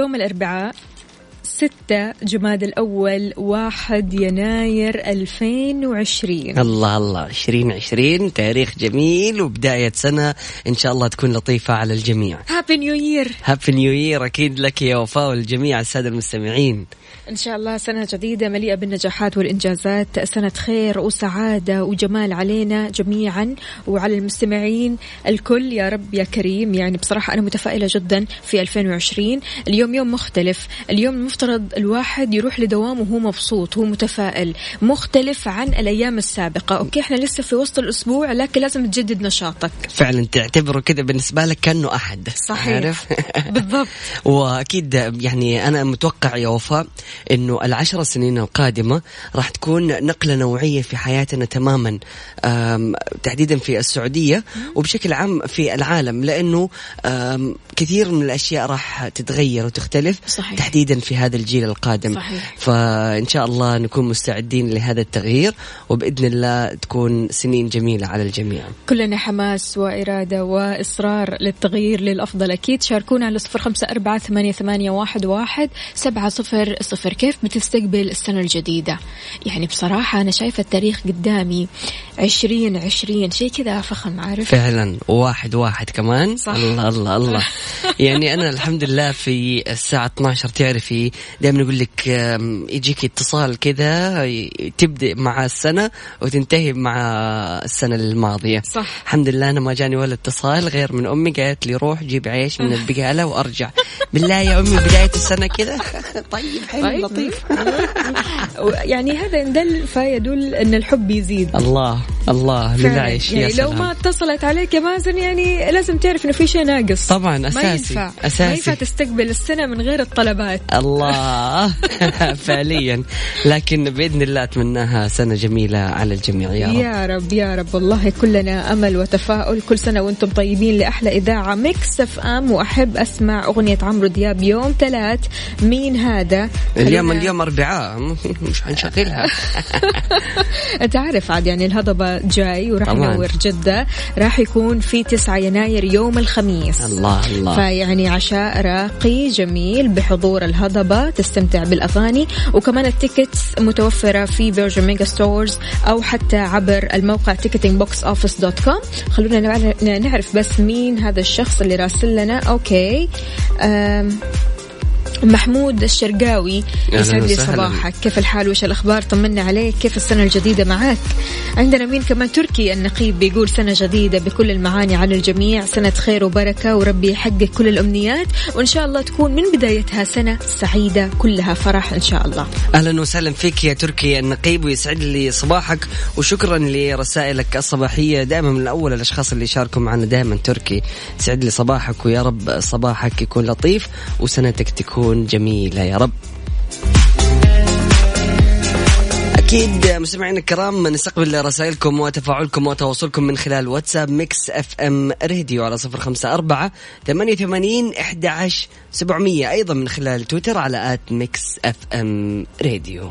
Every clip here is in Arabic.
اليوم الأربعاء 6 جماد الأول 1 يناير 2020 الله الله. 2020 تاريخ جميل وبداية سنة. إن شاء الله تكون لطيفة على الجميع. هابي نيو يير Happy New Year أكيد لك يا وفاء والجميع السادة المستمعين. إن شاء الله سنة جديدة مليئة بالنجاحات والإنجازات. سنة خير وسعادة وجمال علينا جميعا وعلى المستمعين الكل. يا رب يا كريم. يعني بصراحة أنا متفائلة جدا في 2020 اليوم يوم مختلف. اليوم المفترض الواحد يروح لدوامه وهو مبسوط هو متفائل. مختلف عن الأيام السابقة. أوكي إحنا لسه في وسط الأسبوع لكن لازم تجدد نشاطك. فعلا تعتبره كذا بالنسبة لك كأنه أحد. صحيح. عارف؟ بالضبط. وأكيد يعني أنا متوقع يا وفاء إنه العشر سنين القادمة راح تكون نقلة نوعية في حياتنا تماما تحديدا في السعودية وبشكل عام في العالم لأنه كثير من الأشياء راح تتغير وتختلف صحيح. تحديدا في هذا الجيل القادم صحيح. فإن شاء الله نكون مستعدين لهذا التغيير وبإذن الله تكون سنين جميلة على الجميع كلنا حماس وإرادة وإصرار للتغيير للأفضل أكيد شاركونا على صفر خمسة أربعة ثمانية, ثمانية واحد, واحد سبعة صفر صفر كيف بتستقبل السنة الجديدة؟ يعني بصراحة أنا شايفة التاريخ قدامي عشرين عشرين شيء كذا فخم عارف؟ فعلا واحد واحد كمان. صح. الله الله الله. يعني أنا الحمد لله في الساعة 12 تعرفي دائما يقول لك يجيك اتصال كذا تبدأ مع السنة وتنتهي مع السنة الماضية. صح. الحمد لله أنا ما جاني ولا اتصال غير من أمي قالت لي روح جيب عيش من البقالة وأرجع. بالله يا أمي بداية السنة كذا؟ طيب حلو. طيب. لطيف. يعني هذا إن دل فيدل أن الحب يزيد. الله الله. للعيش. يعني يا لو سلام. ما اتصلت عليك يا مازن يعني لازم تعرف إنه في شيء ناقص. طبعا ما أساسي ينفع. اساسي ما ينفع تستقبل السنة من غير الطلبات. الله. فعليا. لكن بإذن الله أتمناها سنة جميلة على الجميع. يا رب. يا رب يا رب. والله كلنا أمل وتفاؤل. كل سنة وأنتم طيبين لأحلى إذاعة. Mix FM وأحب أسمع أغنية عمرو دياب يوم ثلاث. مين هذا؟ اليوم اليوم أربعاء. مش حنشغلها. أنت عارف عاد يعني الهضبة جاي وراح. ينور جدة. راح يكون في 9 يناير يوم الخميس. الله الله. فيعني عشاء راقي جميل بحضور الهضبة تستمتع بالأغاني وكمان ال tickets متوفرة في Virgin Megastores أو حتى عبر الموقع ticketing box office dot com خلونا نع- نعرف بس مين هذا الشخص اللي راسل لنا. أوكي. أم محمود الشرقاوي يسعد لي. صباحك. كيف الحال؟ وش الأخبار؟ طمنا عليك. كيف السنة الجديدة معك؟ عندنا مين كمان؟ تركي النقيب بيقول سنة جديدة بكل المعاني على الجميع. سنة خير وبركة وربي يحقق كل الأمنيات. وإن شاء الله تكون من بدايتها سنة سعيدة كلها فرح إن شاء الله. أهلا وسهلا فيك يا تركي النقيب ويسعد لي صباحك. وشكرا لرسائلك الصباحية. دائما من أول الأشخاص اللي يشاركوا معنا دائما تركي. يسعد لي صباحك ويا رب صباحك يكون لطيف وسنتك تكون جميله يا رب. أكيد مستمعينا الكرام نستقبل رسائلكم وتفاعلكم وتواصلكم من خلال واتساب Mix FM Radio على صفر خمسة أربعة ثمانية وثمانين أحد سبعمية أيضا من خلال تويتر على at Mix FM Radio.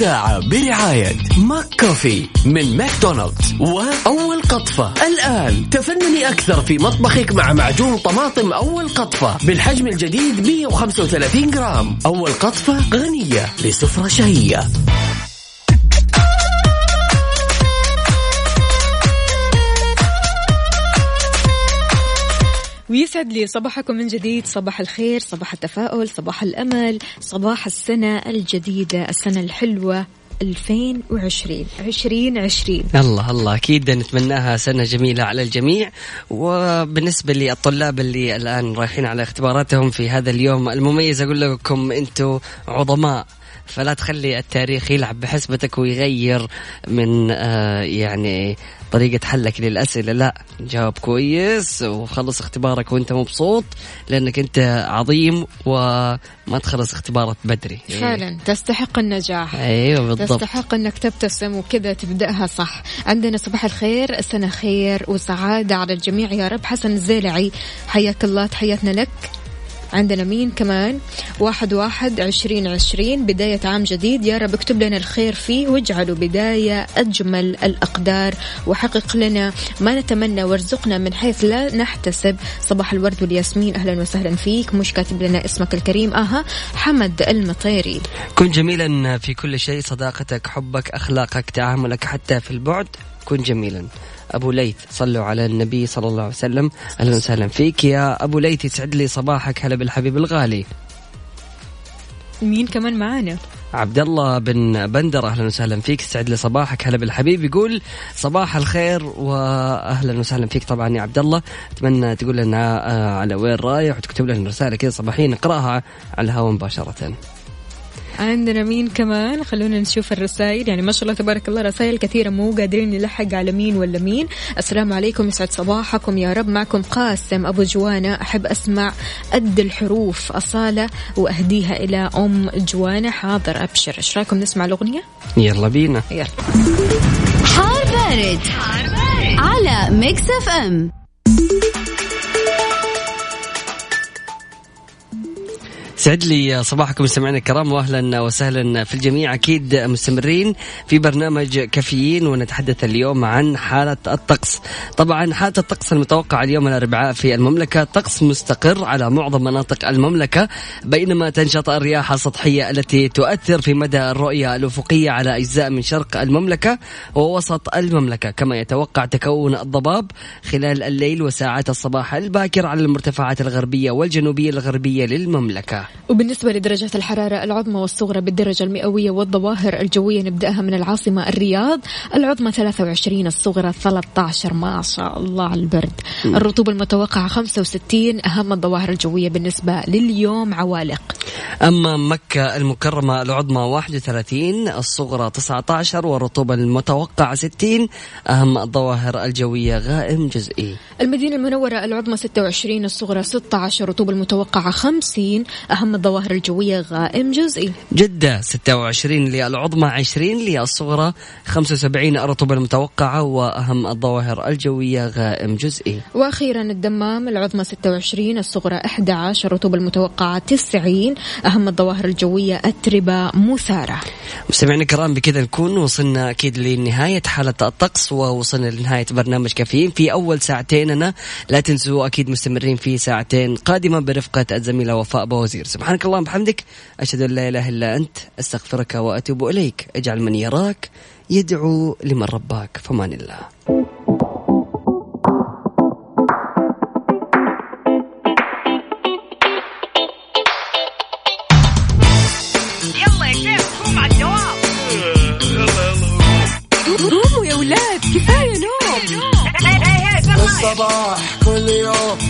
الساعة برعاية McCoffee من ماكدونالدز. وأول قطفة. الآن تفنني أكثر في مطبخك مع معجون طماطم أول قطفة بالحجم الجديد 135 جرام. أول قطفة غنية لسفرة شهية. ويسعد لي صباحكم من جديد. صباح الخير صباح التفاؤل صباح الأمل صباح السنة الجديدة السنة الحلوة 2020 2020 الله الله. أكيد نتمناها سنة جميلة على الجميع. وبالنسبة للطلاب اللي الآن رايحين على اختباراتهم في هذا اليوم المميز أقول لكم أنتم عظماء. فلا تخلي التاريخ يلعب بحسبتك ويغير من آه يعني طريقة حلك للأسئلة. لا جاوب كويس وخلص اختبارك وانت مبسوط لأنك انت عظيم وما تخلص اختبارك بدري. فعلا. تستحق النجاح. أيوه بالضبط. تستحق إنك تبتسم وكذا تبدأها صح. عندنا صباح الخير السنة خير وسعادة على الجميع. يا رب حسن الزيلعي حياك الله تحياتنا لك. عندنا مين كمان؟ واحد واحد عشرين عشرين. بداية عام جديد. يا رب اكتب لنا الخير فيه واجعله بداية أجمل الأقدار. وحقق لنا ما نتمنى وارزقنا من حيث لا نحتسب. صباح الورد والياسمين. أهلا وسهلا فيك. مش كاتب لنا اسمك الكريم. أها حمد المطيري. كن جميلا في كل شيء. صداقتك حبك أخلاقك تعاملك حتى في البعد. كن جميلا. أبو ليث. صلوا على النبي صلى الله عليه وسلم. أهلا وسهلا فيك يا أبو ليث. يسعد لي صباحك هلا بالحبيب الغالي. مين كمان معانا؟ عبد الله بن بندر أهلا وسهلا فيك. سعد لي صباحك هلا بالحبيب. يقول صباح الخير واهلا وسهلا فيك طبعا يا عبد الله أتمنى تقول لنا آه، على وين رايح وتكتب لنا رسالة كذا صباحية نقرأها على الهواء مباشرة. عندنا مين كمان؟ خلونا نشوف الرسائل. يعني ما شاء الله تبارك الله رسائل كثيرة مو قادرين نلحق على مين ولا مين. السلام عليكم يسعد صباحكم. يا رب معكم قاسم أبو جوانا أحب أسمع قد الحروف أصالة وأهديها إلى أم جوانا حاضر أبشر. إيش رأيكم نسمع الأغنية؟ يلا بينا. يلا. حار بارد, حار بارد. على Mix FM. يسعد لي صباحكم مستمعينا الكرام واهلا وسهلا في الجميع أكيد مستمرين في برنامج كافيين ونتحدث اليوم عن حالة الطقس. طبعا حالة الطقس المتوقعة اليوم الأربعاء في المملكة طقس مستقر على معظم مناطق المملكة بينما تنشط الرياح السطحية التي تؤثر في مدى الرؤية الأفقية على أجزاء من شرق المملكة ووسط المملكة كما يتوقع تكون الضباب خلال الليل وساعات الصباح الباكر على المرتفعات الغربية والجنوبية الغربية للمملكة. وبالنسبة لدرجات الحرارة العظمى والصغرى بالدرجة المئوية والظواهر الجوية نبدأها من العاصمة الرياض. العظمى 23 الصغرى 13 ما شاء الله على البرد الرطوبة المتوقعة 65 أهم الظواهر الجوية بالنسبة لليوم عوالق. أما مكة المكرمة العظمى 31 الصغرى 19 والرطوبة المتوقعة 60 أهم الظواهر الجوية غائم جزئي. المدينة المنورة العظمى 26 الصغرى 16 الرطوبة المتوقعة 50 أهم الظواهر الجوية غائم جزئي جدة 26 للعظمى 20 للصغرى 75 الرطوبة المتوقعة وأهم الظواهر الجوية غائم جزئي وأخيرا الدمام العظمى 26 الصغرى 11 الرطوبة المتوقعة 90 أهم الظواهر الجوية أتربة مثارة مستمعينا الكرام بكذا نكون وصلنا أكيد لنهاية حالة الطقس ووصلنا لنهاية برنامج كافيين. في أول ساعتيننا لا تنسوا أكيد مستمرين في ساعتين قادمة برفقة الزميلة وفاء بوزير. سبحانك اللهم وبحمدك أشهد أن لا إله إلا أنت أستغفرك وأتوب إليك. اجعل من يراك يدعو لمن رباك فمان الله. قوموا يا ولاد كفاية نوم. الصباح كل يوم.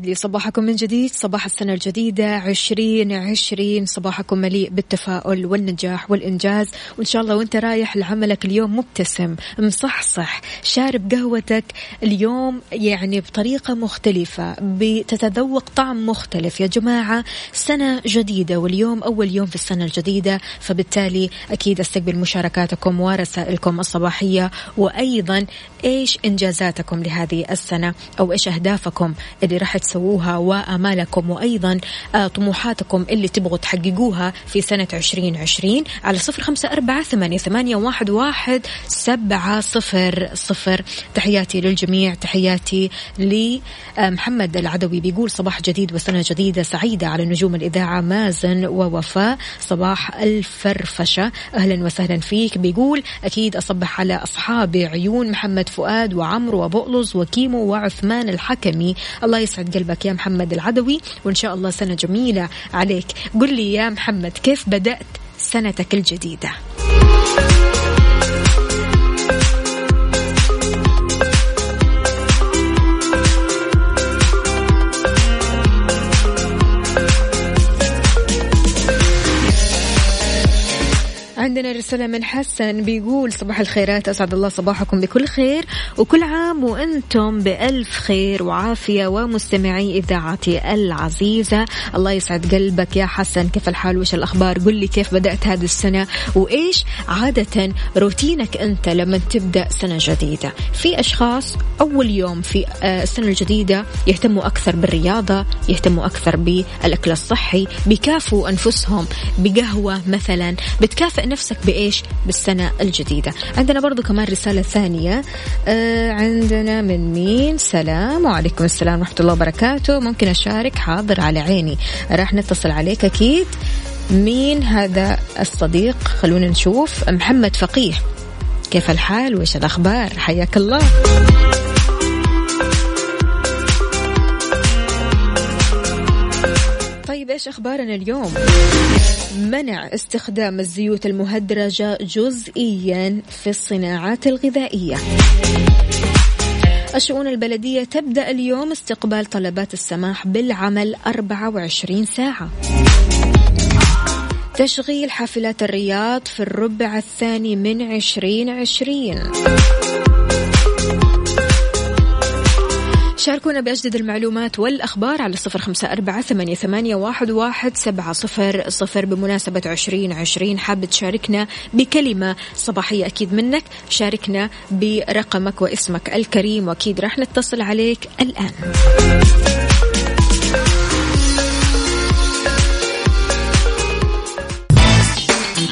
ويسعد لي صباحكم من جديد. صباح السنة الجديدة عشرين عشرين. صباحكم مليء بالتفاؤل والنجاح والإنجاز. وإن شاء الله وإنت رايح لعملك اليوم مبتسم مصحصح شارب قهوتك اليوم يعني بطريقة مختلفة بتتذوق طعم مختلف. يا جماعة سنة جديدة واليوم أول يوم في السنة الجديدة فبالتالي أكيد أستقبل مشاركاتكم ورسائلكم الصباحية وأيضا إيش إنجازاتكم لهذه السنة أو إيش أهدافكم اللي راح تسووها وآمالكم وأيضا آه، طموحاتكم اللي تبغوا تحققوها في عشرين عشرين على صفر خمسة أربعة ثمانية, ثمانية واحد, واحد سبعة صفر صفر. تحياتي للجميع تحياتي لمحمد العدوي بيقول صباح جديد وسنة جديدة سعيدة على نجوم الإذاعة مازن ووفاء. صباح الفرفشة. أهلا وسهلا فيك. بيقول أكيد أصبح على أصحابي عيون محمد فؤاد وعمرو وبؤلز وكيمو وعثمان الحكمي. الله يسعد قلبك يا محمد العدوي وإن شاء الله سنة جميلة عليك. قل لي يا محمد كيف بدأت سنتك الجديدة؟ عندنا رسالة من حسن بيقول صباح الخيرات أسعد الله صباحكم بكل خير وكل عام وأنتم بألف خير وعافية ومستمعي إذاعتي العزيزة. الله يسعد قلبك يا حسن كيف الحال؟ وش الأخبار؟ قل لي كيف بدأت هذه السنة وإيش عادة روتينك أنت لما تبدأ سنة جديدة؟ في أشخاص أول يوم في آه، السنة الجديدة يهتموا أكثر بالرياضة يهتموا أكثر بالأكل الصحي بيكافوا أنفسهم بقهوة مثلا بتكافئ نفسك بإيش بالسنة الجديدة. عندنا برضو كمان رسالة ثانية آه عندنا من مين؟ سلام وعليكم السلام ورحمة الله وبركاته. ممكن أشارك حاضر على عيني. راح نتصل عليك أكيد. مين هذا الصديق؟ خلونا نشوف. محمد فقيه. كيف الحال؟ وش الأخبار؟ حياك الله. طيب إيش أخبارنا اليوم؟ منع استخدام الزيوت المهدرجة جزئيا في الصناعات الغذائية. الشؤون البلدية تبدأ اليوم استقبال طلبات السماح بالعمل 24 ساعة. تشغيل حافلات الرياض في الربع الثاني من 2020 شاركونا بأجدد المعلومات والأخبار على صفر خمسة أربعة ثمانية, ثمانية واحد, واحد سبعة صفر صفر بمناسبة عشرين عشرين. حاب تشاركنا بكلمة صباحية أكيد منك. شاركنا برقمك واسمك الكريم وأكيد راح نتصل عليك الآن.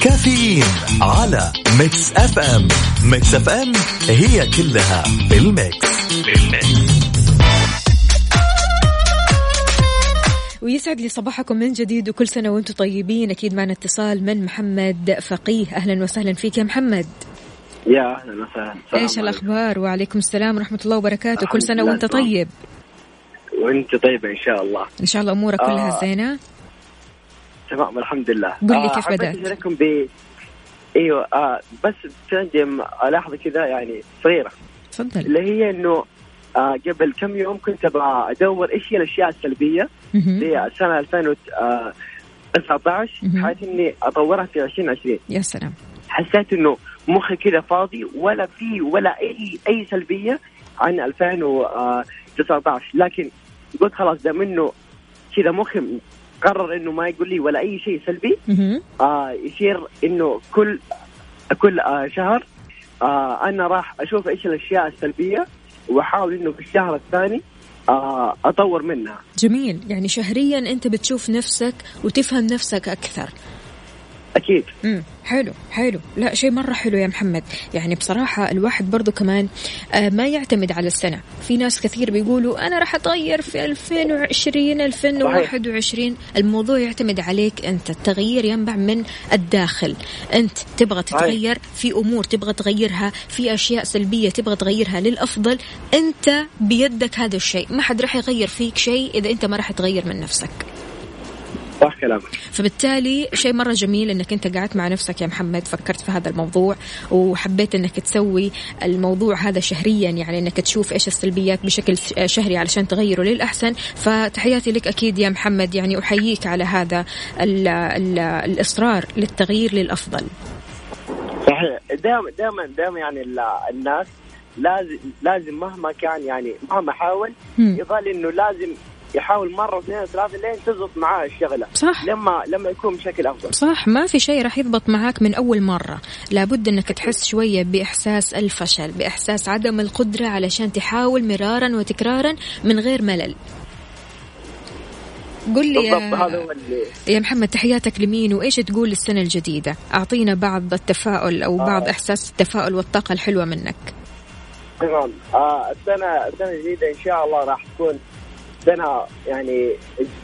كافيين على Mix FM. Mix FM هي كلها في ال mix. ويسعد لي صباحكم من جديد وكل سنة وأنتم طيبين. أكيد معنا اتصال من محمد فقيه. أهلا وسهلا فيك يا محمد. يا أهلا وسهلا. عليكم. الأخبار؟ وعليكم السلام ورحمة الله وبركاته. كل سنة لله وانت. طيب. وانت طيبه إن شاء الله. إن شاء الله أمورك كلها آه. زينة. تمام الحمد لله. قل لي كيف حبيت بدأت؟ أشارككم ب إيوه آه بس عندي الاحظه كذا يعني صغيرة. تفضل. اللي هي إنه آه قبل كم يوم كنت أبغى أدور إيش هي الأشياء السلبية مهم. لسنه 2019 مهم. بحيث إني أطورها في 2020 يا سلام حسيت إنه مخي كذا فاضي ولا في ولا اي أي سلبية عن 2019 لكن قلت خلاص دام إنه كذا مخي قرر إنه ما يقول لي ولا أي شيء سلبي. آه يصير إنه كل كل آه شهر آه أنا راح أشوف إيش الأشياء السلبية واحاول إنه في الشهر الثاني آه أطور منها. جميل. يعني شهريا أنت بتشوف نفسك وتفهم نفسك أكثر. أكيد. امم حلو حلو. لا شيء مرة حلو يا محمد. يعني بصراحة الواحد برضو كمان آه ما يعتمد على السنة. في ناس كثير بيقولوا أنا راح أتغير في 2020 2021 الموضوع يعتمد عليك أنت. التغيير ينبع من الداخل. أنت تبغى تتغير في أمور تبغى تغيرها في أشياء سلبية تبغى تغيرها للأفضل. أنت بيدك هذا الشيء. ما حد راح يغير فيك شيء إذا أنت ما راح تغير من نفسك. صح كلامك. فبالتالي شيء مرة جميل إنك أنت قعدت مع نفسك يا محمد فكرت في هذا الموضوع وحبيت إنك تسوي الموضوع هذا شهريا يعني إنك تشوف إيش السلبيات بشكل شهري علشان تغيره للأحسن. فتحياتي لك أكيد يا محمد يعني أحييك على هذا ال ال الإصرار للتغيير للأفضل. صحيح. دائما دائما دائما يعني الناس لازم لازم مهما كان يعني مهما حاول يظل إنه لازم يحاول مرة واثنين وثلاثة لين تزبط معاه الشغلة. صح. لما لما يكون بشكل أفضل. صح ما في شيء راح يضبط معاك من أول مرة. لابد إنك تحس شوية بإحساس الفشل بإحساس عدم القدرة علشان تحاول مرارا وتكرارا من غير ملل. قل لي يا. يا محمد تحياتك لمين وإيش تقول للسنة الجديدة؟ أعطينا بعض التفاؤل أو بعض آه. إحساس التفاؤل والطاقة الحلوة منك. تمام. آه السنة السنة الجديدة إن شاء الله راح تكون سنه يعني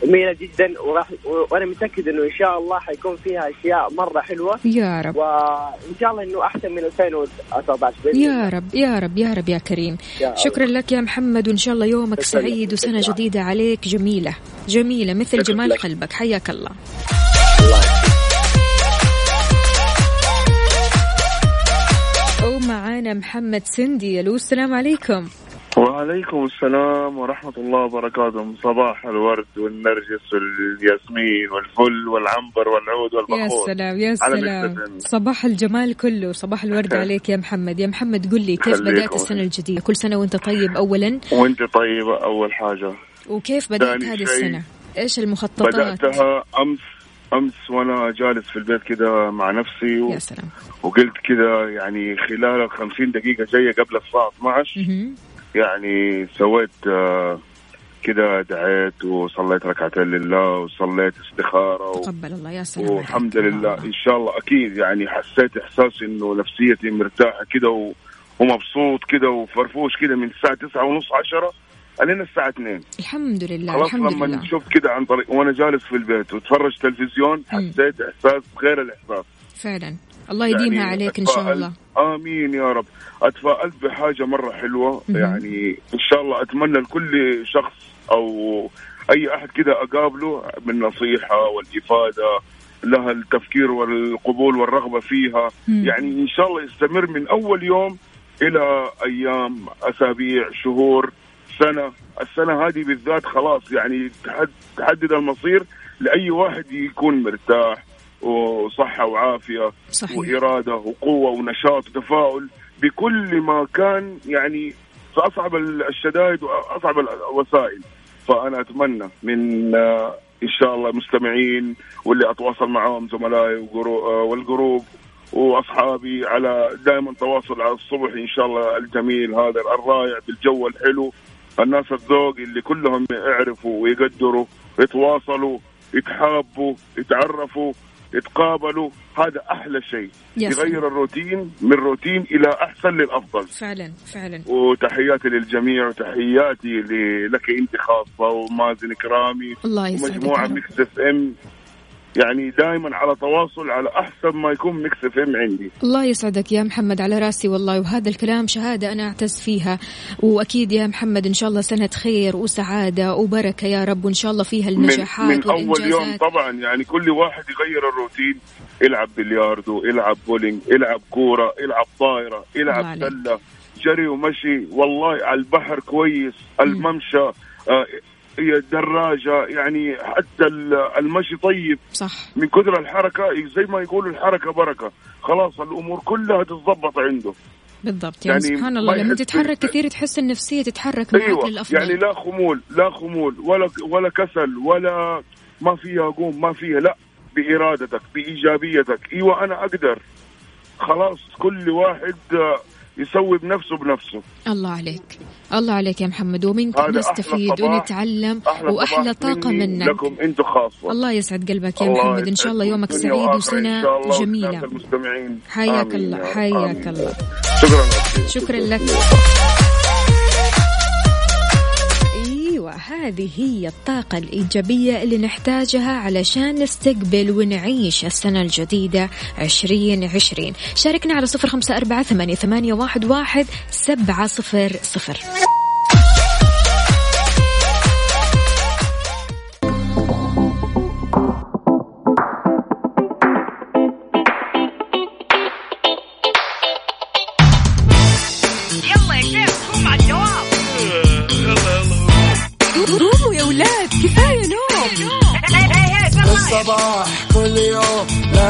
جميلة جدا وراح وأنا متأكد إنه إن شاء الله حيكون فيها أشياء مرة حلوة. يا رب. وإن شاء الله إنه أحسن من 2019 يا رب يا رب يا رب يا كريم. يا شكرا الله. لك يا محمد وإن شاء الله يومك سعيد وسنة جديدة عليك. جميلة جميلة مثل جمال لك. قلبك. حياك الله, الله. ومعانا محمد سندي ألو السلام عليكم. وعليكم السلام ورحمة الله وبركاته. صباح الورد والنرجس والياسمين والفل والعنبر والعود والبخور. يا سلام يا سلام. صباح الجمال كله صباح الورد عليك يا محمد. يا محمد قل لي كيف بدأت السنة الجديدة؟ كل سنة وأنت طيب أولا؟ وأنت طيبة أول حاجة. وكيف بدأت هذه السنة؟ إيش المخططات؟ بدأتها أمس أمس وأنا جالس في البيت كده مع نفسي و... يا سلام. وقلت كده يعني خلال ال 50 دقيقة جاية قبل الساعة 12 يعني سويت آه، كده دعيت وصليت ركعتين لله وصليت استخارة و... تقبل الله يا سلام والحمد لله. إن شاء الله. أكيد يعني حسيت إحساس إنه نفسيتي مرتاحة كده و... ومبسوط كده وفرفوش كده من الساعة 9 ونص 10 لين الساعة 2 الحمد لله خلاص الحمد لما لله. شفت كده عن طريق وأنا جالس في البيت واتفرج تلفزيون حسيت إحساس غير الإحساس. فعلا. الله يديمها يعني عليك إن شاء الله. آمين يا رب. اتفائلت بحاجة مرة حلوة. م- يعني إن شاء الله أتمنى لكل شخص أو أي أحد كده أقابله بالنصيحه والإفادة لها التفكير والقبول والرغبة فيها. م- يعني إن شاء الله يستمر من أول يوم إلى أيام أسابيع شهور سنة. السنة هذه بالذات خلاص يعني تحدد المصير لأي واحد يكون مرتاح. وصحة وعافية صحيح. وإرادة وقوة ونشاط وتفاؤل بكل ما كان يعني في أصعب الشدائد وأصعب الوسائل. فأنا أتمنى من إن شاء الله مستمعين واللي أتواصل معاهم زملائي والجروب وأصحابي على دائما تواصل على الصبح إن شاء الله الجميل هذا الرائع بالجو الحلو. الناس الذوق اللي كلهم يعرفوا ويقدروا يتواصلوا يتحابوا يتعرفوا. يتقابلوا هذا أحلى شيء. يغير الروتين من روتين إلى أحسن للأفضل. فعلا فعلا. وتحياتي للجميع وتحياتي لك أنت خاصة ومازن إكرامي الله ومجموعة Mix FM. يعني دائما على تواصل على أحسن ما يكون Mix FM عندي. الله يسعدك يا محمد على رأسي والله وهذا الكلام شهادة أنا أعتز فيها. وأكيد يا محمد إن شاء الله سنة خير وسعادة وبركة يا رب وإن شاء الله فيها النجاحات من, من اول يوم طبعا يعني كل واحد يغير الروتين. يلعب بلياردو يلعب بولينج يلعب كورة يلعب طايرة يلعب سلة جري ومشي. والله على البحر كويس الممشى آه هي دراجة يعني حتى المشي طيب. صح. من كثر الحركة زي ما يقولوا الحركة بركة. خلاص الأمور كلها تتضبط عنده. بالضبط. يعني, يعني سبحان الله لما تتحرك كثير تحس النفسية تتحرك معك أيوة. للأفضل. يعني لا خمول لا خمول ولا ولا كسل ولا ما فيها قوم ما فيها لا. بإرادتك بإيجابيتك. أيوة أنا أقدر. خلاص كل واحد يسوي بنفسه بنفسه. الله عليك. الله عليك يا محمد. ومنك هذا أحلى نستفيد. ونتعلم أحلى وأحلى طاقة منك. لكم أنتم خاصة. الله يسعد قلبك يا محمد. إن شاء الله يومك سعيد وسنة جميلة. حياك الله. حياك. الله. شكرا لك شكرا لك. هذه هي الطاقة الإيجابية اللي نحتاجها علشان نستقبل ونعيش السنة الجديدة عشرين عشرين. شاركنا على صفر خمسة أربعة ثمانية, واحد سبعة صفر صفر.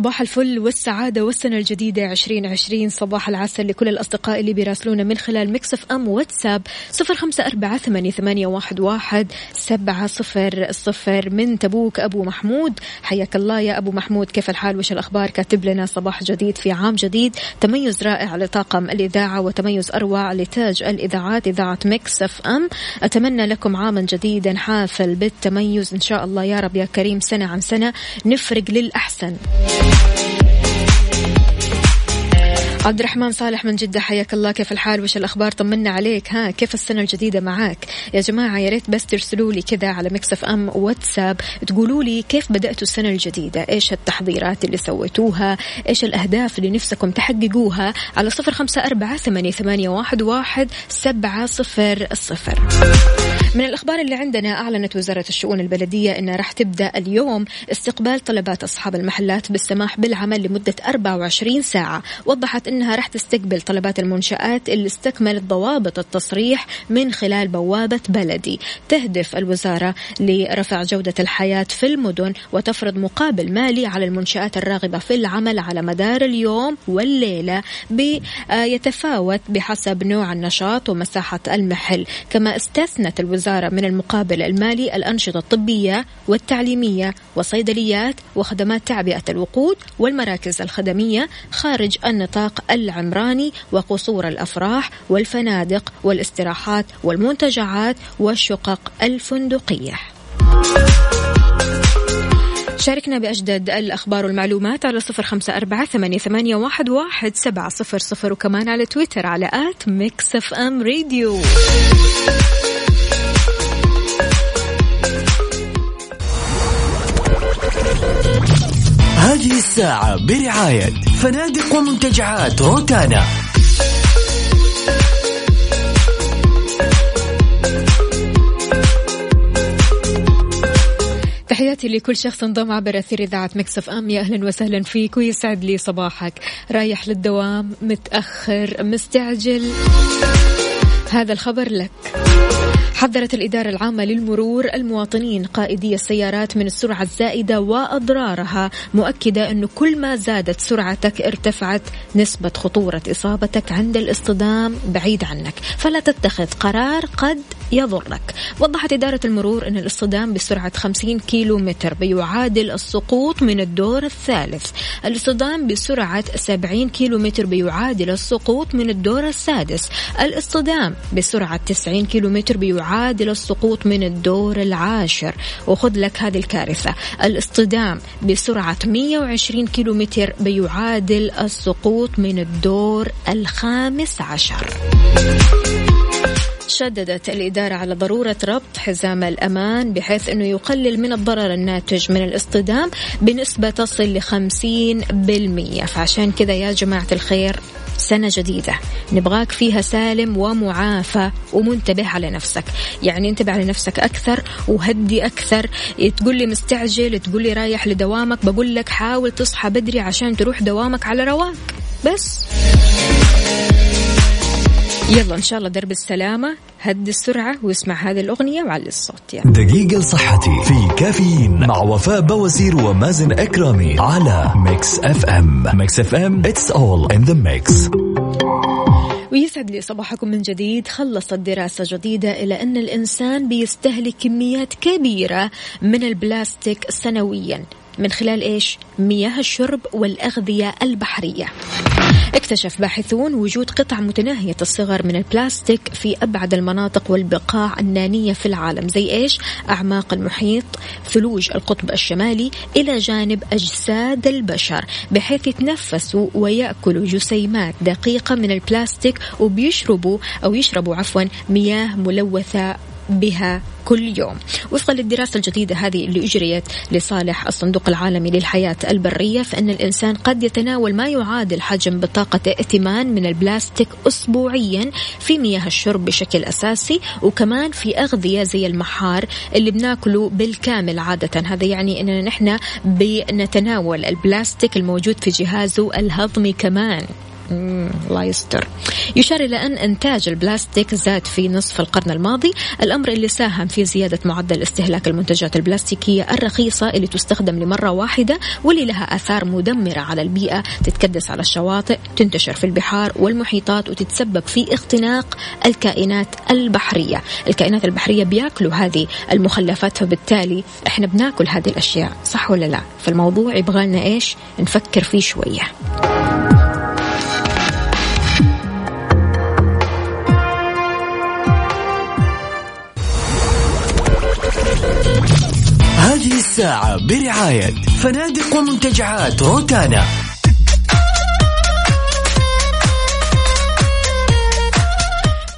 صباح الفل والسعادة والسنة الجديدة عشرين عشرين صباح العسل لكل الأصدقاء اللي بيراسلونا من خلال Mix FM واتساب صفر خمسة أربعة ثمانية, واحد سبعة صفر صفر. من تبوك أبو محمود حياك الله يا أبو محمود. كيف الحال؟ وش الأخبار؟ كاتب لنا صباح جديد في عام جديد. تميز رائع لطاقم الإذاعة وتميز أروع لتاج الإذاعات إذاعة Mix FM. أتمنى لكم عاما جديدا حافل بالتميز. إن شاء الله يا رب يا كريم سنة عن سنة نفرق للأحسن. Thank you. عبد الرحمن صالح من جدة حياك الله. كيف الحال؟ وش الأخبار؟ طمنا عليك. ها كيف السنة الجديدة معاك؟ يا جماعة يا ريت بس ترسلوا لي كذا على مكسف أم واتساب. تقولوا لي كيف بدأتوا السنة الجديدة؟ إيش التحضيرات اللي سويتوها؟ إيش الأهداف اللي نفسكم تحققوها؟ على صفر خمسة أربعة ثمانية, واحد, واحد سبعة صفر صفر. من الأخبار اللي عندنا أعلنت وزارة الشؤون البلدية أنها راح تبدأ اليوم استقبال طلبات أصحاب المحلات بالسماح بالعمل لمدة 24 ساعة. وضحت أنها راح تستقبل طلبات المنشآت اللي استكملت ضوابط التصريح من خلال بوابة بلدي. تهدف الوزارة لرفع جودة الحياة في المدن وتفرض مقابل مالي على المنشآت الراغبة في العمل على مدار اليوم والليلة يتفاوت بحسب نوع النشاط ومساحة المحل. كما استثنت الوزارة من المقابل المالي الأنشطة الطبية والتعليمية وصيدليات وخدمات تعبئة الوقود والمراكز الخدمية خارج النطاق العمراني وقصور الأفراح والفنادق والاستراحات والمنتجعات والشقق الفندقية. شاركنا بأجدد الأخبار والمعلومات على صفر خمسة أربعة ثمانية, واحد, واحد سبعة صفر صفر وكمان على تويتر على at Mix FM Radio هذه الساعة برعاية فنادق ومنتجعات روتانا. تحياتي لكل شخص انضم عبر أثير إذاعة مكسف أم. يا أهلا وسهلا فيك ويسعد لي صباحك. رايح للدوام متأخر مستعجل. هذا الخبر لك. حذرت الإدارة العامة للمرور المواطنين قائدي السيارات من السرعة الزائدة وأضرارها مؤكدة أنه كل ما زادت سرعتك ارتفعت نسبة خطورة إصابتك عند الاصطدام. بعيد عنك. فلا تتخذ قرار قد يضرك. وضحت إدارة المرور أن الاصطدام بسرعة 50 كيلو متر بيعادل السقوط من الدور الثالث. الاصطدام بسرعة 70 كيلو متر بيعادل السقوط من الدور السادس. الاصطدام بسرعة 90 كيلو متر بيعادل السقوط من الدور العاشر. وخذ لك هذه الكارثة. الاصطدام بسرعة 120 كيلو متر بيعادل السقوط من الدور الخامس عشر. شددت الإدارة على ضرورة ربط حزام الأمان بحيث أنه يقلل من الضرر الناتج من الاصطدام بنسبة تصل ل 50% فعشان كذا يا جماعة الخير سنة جديدة. نبغاك فيها سالم ومعافى ومنتبه على نفسك. يعني انتبه على نفسك أكثر وهدي أكثر. تقول لي مستعجل تقول لي رايح لدوامك بقول لك حاول تصحى بدري عشان تروح دوامك على رواق بس. يلا إن شاء الله درب السلامة هد السرعة واسمع هذه الأغنية وعلي الصوت يعني. دقيقة لصحتي في كافيين مع وفاء باوزير ومازن إكرامي على Mix FM. Mix FM it's all in the mix ويسعد لي صباحكم من جديد خلصت دراسة جديدة إلى أن الإنسان بيستهلك كميات كبيرة من البلاستيك سنويا. من خلال إيش؟ مياه الشرب والأغذية البحرية اكتشف باحثون وجود قطع متناهية الصغر من البلاستيك في أبعد المناطق والبقاع النانية في العالم زي إيش؟ أعماق المحيط ثلوج القطب الشمالي إلى جانب أجساد البشر بحيث يتنفسوا ويأكلوا جسيمات دقيقة من البلاستيك وبيشربوا أو يشربوا عفوا مياه ملوثة بها كل يوم. وفقا للدراسة الجديدة هذه اللي أجريت لصالح الصندوق العالمي للحياة البرية فإن الإنسان قد يتناول ما يعادل حجم بطاقة ائتمان من البلاستيك أسبوعيا في مياه الشرب بشكل أساسي وكمان في أغذية زي المحار اللي بناكله بالكامل عادة. هذا يعني أننا نحن بنتناول البلاستيك الموجود في جهازه الهضمي كمان. الله يستر. يشار إلى أن إنتاج البلاستيك زاد في نصف القرن الماضي. الأمر اللي ساهم في زيادة معدل استهلاك المنتجات البلاستيكية الرخيصة اللي تستخدم لمرة واحدة واللي لها آثار مدمرة على البيئة تتكدس على الشواطئ تنتشر في البحار والمحيطات وتتسبب في اختناق الكائنات البحرية. الكائنات البحرية بياكلوا هذه المخلفات فبالتالي إحنا بناكل هذه الأشياء صح ولا لا؟ فالموضوع يبغى لنا إيش؟ نفكر فيه شوية. الساعة برعاية فنادق ومنتجعات روتانا.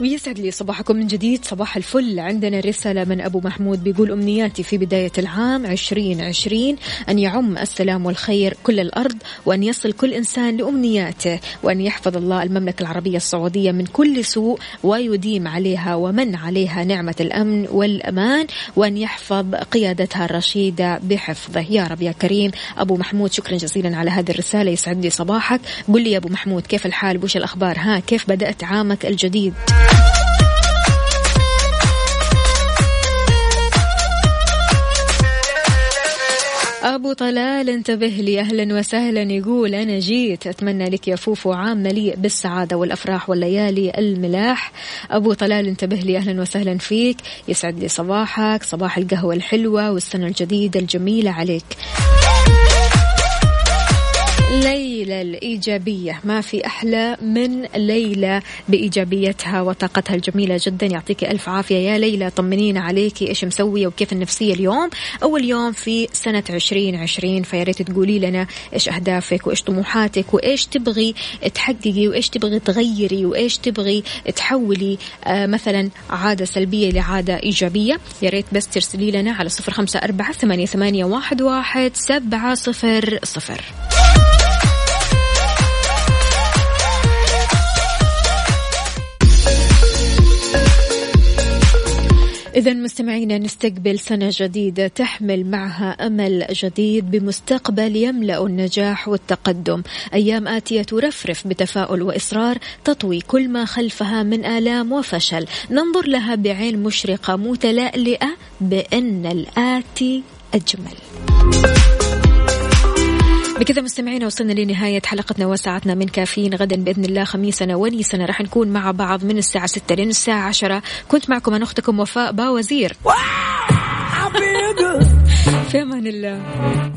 ويسعد لي صباحكم من جديد. صباح الفل. عندنا رسالة من أبو محمود بيقول أمنياتي في بداية العام عشرين عشرين. أن يعم السلام والخير كل الأرض وأن يصل كل إنسان لأمنياته وأن يحفظ الله المملكة العربية السعودية من كل سوء ويديم عليها ومن عليها نعمة الأمن والأمان وأن يحفظ قيادتها الرشيدة بحفظه. يا رب يا كريم. أبو محمود شكرا جزيلا على هذه الرسالة. يسعد لي صباحك. قل لي يا أبو محمود كيف الحال؟ وش الأخبار؟ ها كيف بدأت عامك الجديد؟ أبو طلال انتبه لي. أهلا وسهلا. يقول أنا جيت. أتمنى لك يا فوفو عام مليء بالسعادة والأفراح والليالي الملاح. أبو طلال انتبه لي. أهلا وسهلا فيك. يسعد لي صباحك. صباح القهوة الحلوة والسنة الجديدة الجميلة عليك. ليلى الإيجابية. ما في أحلى من ليلى بإيجابيتها وطاقتها الجميلة جدا. يعطيك ألف عافية يا ليلى. طمنينا عليكي. إيش مسوية وكيف النفسية اليوم؟ أول يوم في سنة عشرين عشرين. فياريت تقولي لنا إيش أهدافك وإيش طموحاتك وإيش تبغي تحققي وإيش تبغي تغيري وإيش تبغي تحولي آه مثلا عادة سلبية لعادة إيجابية. يا ريت بس ترسلي لنا على صفر خمسة أربعة ثمانية واحد, واحد سبعة صفر صفر. إذا مستمعينا نستقبل سنة جديدة تحمل معها أمل جديد بمستقبل يملأ النجاح والتقدم، أيام آتية ترفرف بتفاؤل وإصرار تطوي كل ما خلفها من آلام وفشل، ننظر لها بعين مشرقة متلألئة بأن الآتي أجمل. بكذا مستمعينا وصلنا لنهاية حلقتنا وساعتنا من كافيين غدا بإذن الله خميسنا ونيسنا. راح نكون مع بعض من الساعة 6 لين الساعة 10 كنت معكم أنا أختكم وفاء باوزير. في أمان الله.